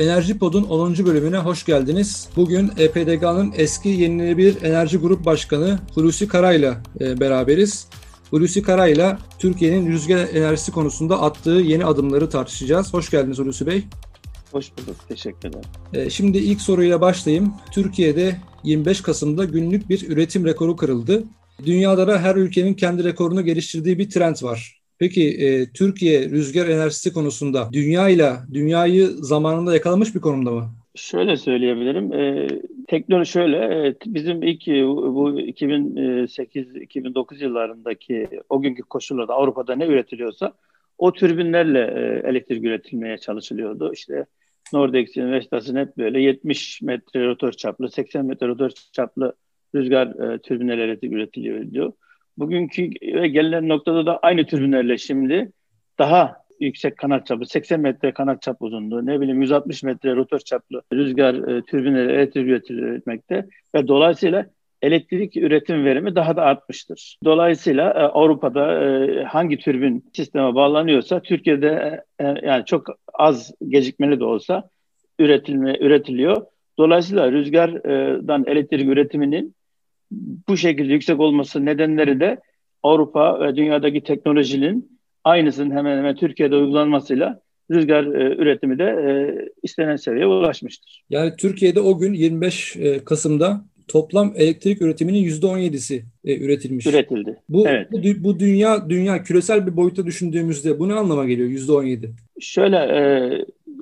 Enerji Pod'un 10. bölümüne hoş geldiniz. Bugün EPDG'nin eski yenilenebilir enerji grup başkanı Hulusi Karay'la e, beraberiz. Hulusi Karay'la Türkiye'nin rüzgar enerjisi konusunda attığı yeni adımları tartışacağız. Hoş geldiniz Hulusi Bey. Hoş bulduk. Teşekkür ederim. E, şimdi ilk soruyla başlayayım. Türkiye'de 25 Kasım'da günlük bir üretim rekoru kırıldı. Dünyada da her ülkenin kendi rekorunu geliştirdiği bir trend var. Peki e, Türkiye rüzgar enerjisi konusunda dünyayla dünyayı zamanında yakalamış bir konumda mı? Şöyle söyleyebilirim. E, teknoloji şöyle. Evet, bizim ilk e, bu 2008-2009 yıllarındaki o günkü koşullarda Avrupa'da ne üretiliyorsa o türbinlerle e, elektrik üretilmeye çalışılıyordu. İşte Nordex'in, Vestas'ın hep böyle 70 metre rotor çaplı, 80 metre rotor çaplı rüzgar e, türbinleri elektrik üretiliyordu. Bugünkü gelinen noktada da aynı türbinlerle şimdi daha yüksek kanat çapı, 80 metre kanat çap uzunluğu, ne bileyim 160 metre rotor çaplı rüzgar e, türbinleri elektrik üretilmekte ve dolayısıyla elektrik üretim verimi daha da artmıştır. Dolayısıyla e, Avrupa'da e, hangi türbin sisteme bağlanıyorsa Türkiye'de e, e yani çok az gecikmeli de olsa üretilme üretiliyor. Dolayısıyla rüzgardan elektrik üretiminin bu şekilde yüksek olması nedenleri de Avrupa ve dünyadaki teknolojinin aynısının hemen hemen Türkiye'de uygulanmasıyla rüzgar e, üretimi de e, istenen seviyeye ulaşmıştır. Yani Türkiye'de o gün 25 e, Kasım'da toplam elektrik üretiminin %17'si e, üretilmiş. Üretildi. Bu, evet. bu, bu dünya dünya küresel bir boyuta düşündüğümüzde bu ne anlama geliyor %17? Şöyle e,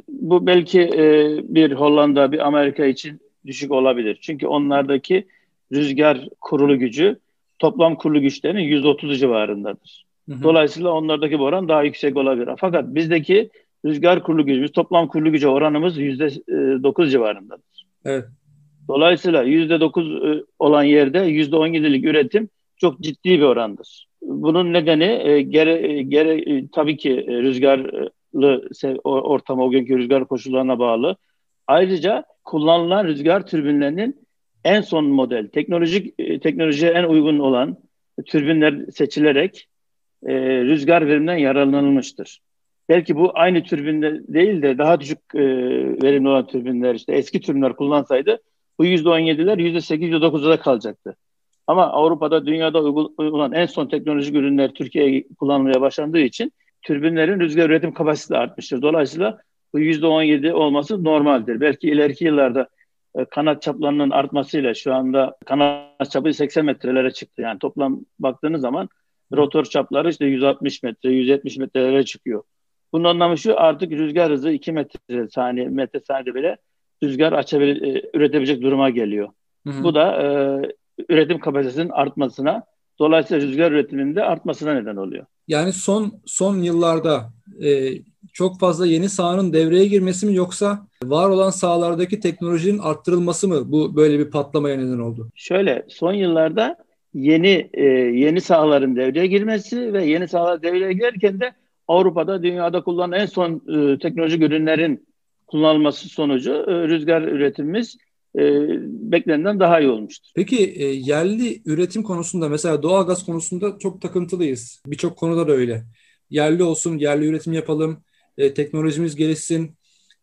bu belki e, bir Hollanda, bir Amerika için düşük olabilir. Çünkü onlardaki rüzgar kurulu gücü toplam kurulu güçlerin 130 civarındadır. Hı hı. Dolayısıyla onlardaki bu oran daha yüksek olabilir. Fakat bizdeki rüzgar kurulu gücümüz, toplam kurulu gücü oranımız %9 e, civarındadır. Evet. Dolayısıyla %9 e, olan yerde %17'lik üretim çok ciddi bir orandır. Bunun nedeni e, gere, gere, tabii ki rüzgarlı ortama, o günkü rüzgar koşullarına bağlı. Ayrıca kullanılan rüzgar türbinlerinin en son model, teknolojik e, teknolojiye en uygun olan türbinler seçilerek e, rüzgar veriminden yararlanılmıştır. Belki bu aynı türbinde değil de daha düşük e, verimli olan türbinler işte eski türbinler kullansaydı bu %17'ler %8, %9'da da kalacaktı. Ama Avrupa'da dünyada uygulanan en son teknolojik ürünler Türkiye'ye kullanılmaya başlandığı için türbinlerin rüzgar üretim kapasitesi artmıştır. Dolayısıyla bu %17 olması normaldir. Belki ileriki yıllarda kanat çaplarının artmasıyla şu anda kanat çapı 80 metrelere çıktı. Yani toplam baktığınız zaman rotor çapları işte 160 metre, 170 metrelere çıkıyor. Bunun anlamı şu artık rüzgar hızı 2 metre saniye, metre saniyede bile rüzgar açabil, e, üretebilecek duruma geliyor. Hı hı. Bu da e, üretim kapasitesinin artmasına, dolayısıyla rüzgar üretiminin de artmasına neden oluyor. Yani son son yıllarda e, çok fazla yeni sahanın devreye girmesi mi yoksa var olan sahalardaki teknolojinin arttırılması mı bu böyle bir patlamaya neden oldu? Şöyle son yıllarda yeni e, yeni sahaların devreye girmesi ve yeni sahalar devreye girerken de Avrupa'da dünyada kullanılan en son e, teknolojik ürünlerin kullanılması sonucu e, rüzgar üretimimiz e, beklenenden daha iyi olmuştur. Peki e, yerli üretim konusunda mesela doğalgaz konusunda çok takıntılıyız. Birçok konuda da öyle. Yerli olsun, yerli üretim yapalım, e, teknolojimiz gelişsin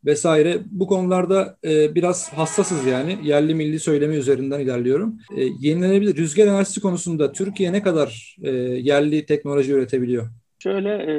vesaire. Bu konularda e, biraz hassasız yani. Yerli milli söylemi üzerinden ilerliyorum. E, yenilenebilir rüzgar enerjisi konusunda Türkiye ne kadar e, yerli teknoloji üretebiliyor? Şöyle e,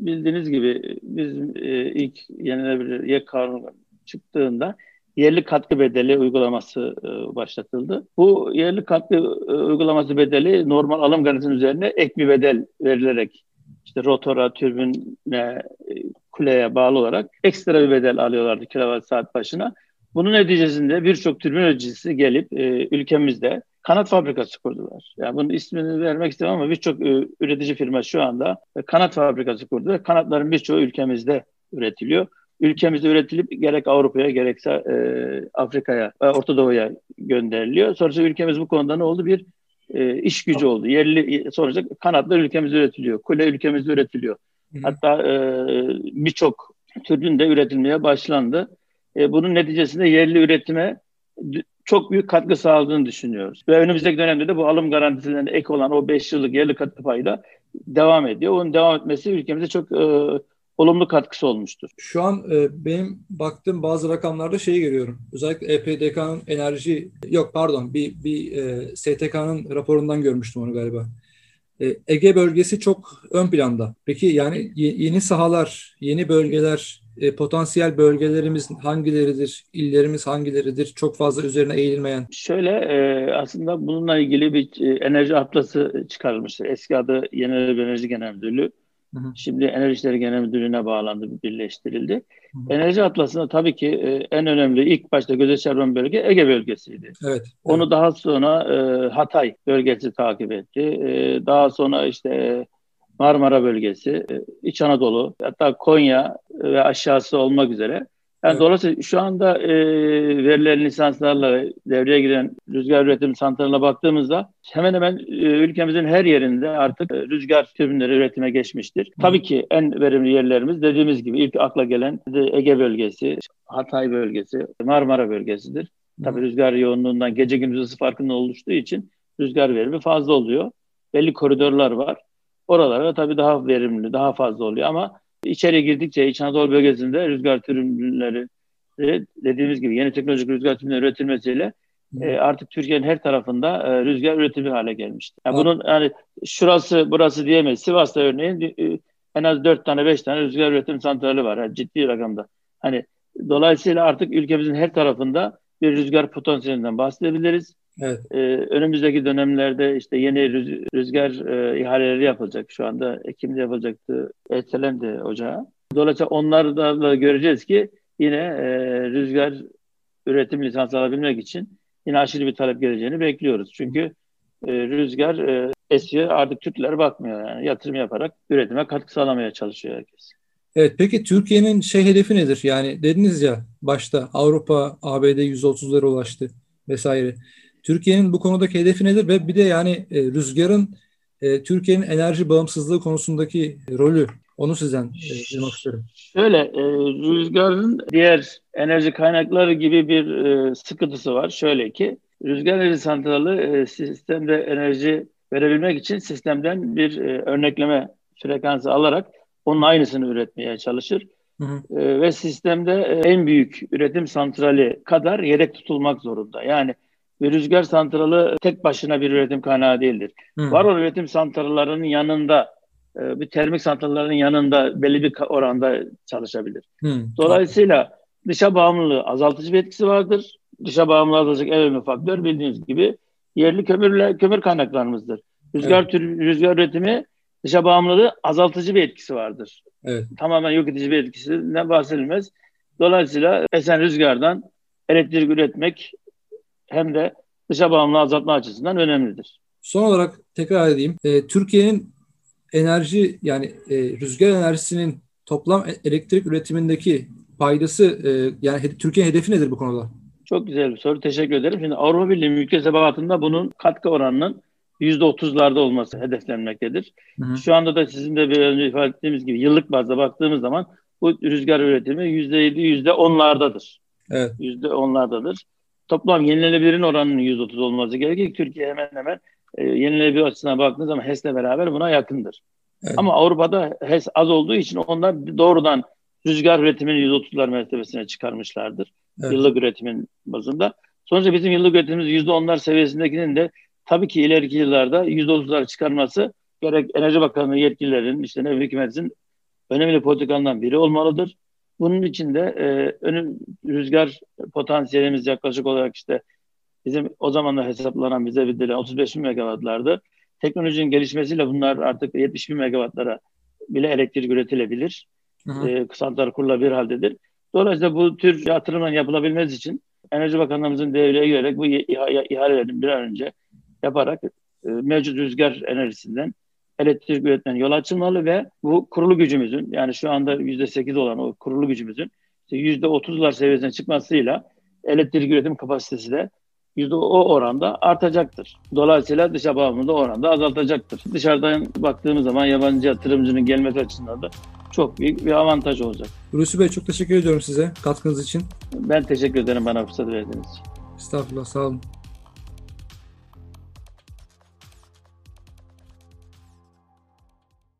bildiğiniz gibi biz e, ilk yenilenebilir kanunu çıktığında yerli katkı bedeli uygulaması e, başlatıldı. Bu yerli katkı e, uygulaması bedeli normal alım garantisi üzerine ek bir bedel verilerek işte rotora, türbüne, e, kuleye bağlı olarak ekstra bir bedel alıyorlardı kilowatt saat başına. Bunun neticesinde birçok türbin üreticisi gelip e, ülkemizde kanat fabrikası kurdular. Yani bunun ismini vermek istemem ama birçok e, üretici firma şu anda e, kanat fabrikası kurdu kanatların birçoğu ülkemizde üretiliyor. Ülkemizde üretilip gerek Avrupa'ya gerekse e, Afrika'ya, e, Orta Doğu'ya gönderiliyor. Sonrasında ülkemiz bu konuda ne oldu? Bir e, iş gücü oldu. Yerli sonuçta kanatlar ülkemizde üretiliyor. Kule ülkemizde üretiliyor. Hı. Hatta e, birçok türün de üretilmeye başlandı. E, bunun neticesinde yerli üretime çok büyük katkı sağladığını düşünüyoruz. Ve önümüzdeki dönemde de bu alım garantisilerine ek olan o 5 yıllık yerli katkı payı da devam ediyor. Onun devam etmesi ülkemize çok e, olumlu katkısı olmuştur. Şu an e, benim baktığım bazı rakamlarda şeyi görüyorum. Özellikle EPDK'nın enerji yok pardon bir bir e, STK'nın raporundan görmüştüm onu galiba. E, Ege bölgesi çok ön planda. Peki yani yeni sahalar, yeni bölgeler, e, potansiyel bölgelerimiz hangileridir, illerimiz hangileridir? Çok fazla üzerine eğilmeyen. Şöyle e, aslında bununla ilgili bir e, enerji atlası çıkarılmıştır. Eski adı Yenilenebilir Enerji Genel Müdürlüğü. Hı hı. Şimdi Enerji İşleri Genel Müdürlüğü'ne bağlandı, birleştirildi. Hı hı. Enerji Atlası'nda tabii ki e, en önemli ilk başta göze çarpan bölge Ege bölgesiydi. Evet. Onu evet. daha sonra e, Hatay bölgesi takip etti. E, daha sonra işte Marmara bölgesi, e, İç Anadolu, hatta Konya ve aşağısı olmak üzere yani evet. Dolayısıyla şu anda e, verilen lisanslarla devreye giren rüzgar üretim santralına baktığımızda hemen hemen e, ülkemizin her yerinde artık e, rüzgar türbinleri üretime geçmiştir. Hı. Tabii ki en verimli yerlerimiz dediğimiz gibi ilk akla gelen Ege bölgesi, Hatay bölgesi, Marmara bölgesidir. Hı. Tabii rüzgar yoğunluğundan gece gündüz ısı farkında oluştuğu için rüzgar verimi fazla oluyor. Belli koridorlar var. Oralara tabii daha verimli, daha fazla oluyor ama İçeri girdikçe İç Anadolu bölgesinde rüzgar türümleri dediğimiz gibi yeni teknolojik rüzgar türümleri üretilmesiyle e, artık Türkiye'nin her tarafında e, rüzgar üretimi hale gelmişti. Yani bunun yani şurası burası diyemeyiz. Sivas'ta örneğin e, en az 4 tane 5 tane rüzgar üretim santrali var. Yani ciddi rakamda. Hani dolayısıyla artık ülkemizin her tarafında bir rüzgar potansiyelinden bahsedebiliriz. Evet. Ee, önümüzdeki dönemlerde işte yeni rüzgar e, ihaleleri yapılacak. Şu anda Ekim'de yapılacaktı. Ertelendi ocağa. Dolayısıyla onları da göreceğiz ki yine e, rüzgar üretim lisansı alabilmek için yine aşırı bir talep geleceğini bekliyoruz. Çünkü e, rüzgar e, esiyor artık Türkler bakmıyor yani yatırım yaparak üretime katkı sağlamaya çalışıyor herkes. Evet peki Türkiye'nin şey hedefi nedir? Yani dediniz ya başta Avrupa ABD %30'lara ulaştı vesaire. Türkiye'nin bu konudaki hedefi nedir ve bir de yani e, rüzgarın e, Türkiye'nin enerji bağımsızlığı konusundaki rolü onu sizden e, duymak isterim. Şöyle e, rüzgarın diğer enerji kaynakları gibi bir e, sıkıntısı var. Şöyle ki rüzgar enerji santralı e, sistemde enerji verebilmek için sistemden bir e, örnekleme frekansı alarak onun aynısını üretmeye çalışır. Hı hı. E, ve sistemde e, en büyük üretim santrali kadar yedek tutulmak zorunda. Yani ve rüzgar santralı tek başına bir üretim kaynağı değildir. Hmm. Var olan üretim santrallarının yanında e, bir termik santrallerin yanında belli bir oranda çalışabilir. Hmm. Dolayısıyla dışa bağımlılığı azaltıcı bir etkisi vardır. Dışa bağımlılığı azaltacak en önemli faktör bildiğiniz gibi yerli kömürle kömür kaynaklarımızdır. Rüzgar evet. tür, rüzgar üretimi dışa bağımlılığı azaltıcı bir etkisi vardır. Evet. Tamamen yok edici bir etkisinden bahsedilmez. Dolayısıyla esen rüzgardan elektrik üretmek hem de dışa bağımlılığı azaltma açısından önemlidir. Son olarak tekrar edeyim. E, Türkiye'nin enerji yani e, rüzgar enerjisinin toplam e, elektrik üretimindeki paydası e, yani Türkiye'nin hedefi nedir bu konuda? Çok güzel bir soru. Teşekkür ederim. Şimdi Avrupa Birliği mükesebatında bunun katkı oranının %30'larda olması hedeflenmektedir. Hı hı. Şu anda da sizin de bir önce ifade ettiğimiz gibi yıllık bazda baktığımız zaman bu rüzgar üretimi %7, %10'lardadır. Evet. %10'lardadır toplam yenilenebilirin oranının 130 olması gerekir. Türkiye hemen hemen e, yenilenebilir açısından baktığınız zaman HES'le beraber buna yakındır. Evet. Ama Avrupa'da HES az olduğu için onlar doğrudan rüzgar üretimini 130'lar mertebesine çıkarmışlardır. Evet. Yıllık üretimin bazında. Sonuçta bizim yıllık üretimimiz %10'lar seviyesindekinin de tabii ki ileriki yıllarda %30'lar çıkarması gerek Enerji Bakanlığı yetkililerin işte ne hükümetin önemli politikalarından biri olmalıdır. Bunun için de e, önüm rüzgar potansiyelimiz yaklaşık olarak işte bizim o zamanlar hesaplanan bize bildirilen 35 bin megawattlardı. Teknolojinin gelişmesiyle bunlar artık 70 bin megawattlara bile elektrik üretilebilir. Hı E, kısaltlar kurulabilir haldedir. Dolayısıyla bu tür yatırımların yapılabilmesi için Enerji Bakanlığımızın devreye girerek bu ihalelerin bir an önce yaparak e, mevcut rüzgar enerjisinden elektrik üretmenin yol açılmalı ve bu kurulu gücümüzün yani şu anda yüzde sekiz olan o kurulu gücümüzün yüzde otuzlar seviyesine çıkmasıyla elektrik üretim kapasitesi de yüzde o oranda artacaktır. Dolayısıyla dışa bağımlılığı oranda azaltacaktır. Dışarıdan baktığımız zaman yabancı yatırımcının gelmesi açısından da çok büyük bir avantaj olacak. Hulusi Bey çok teşekkür ediyorum size katkınız için. Ben teşekkür ederim bana fırsat verdiğiniz için. Estağfurullah sağ olun.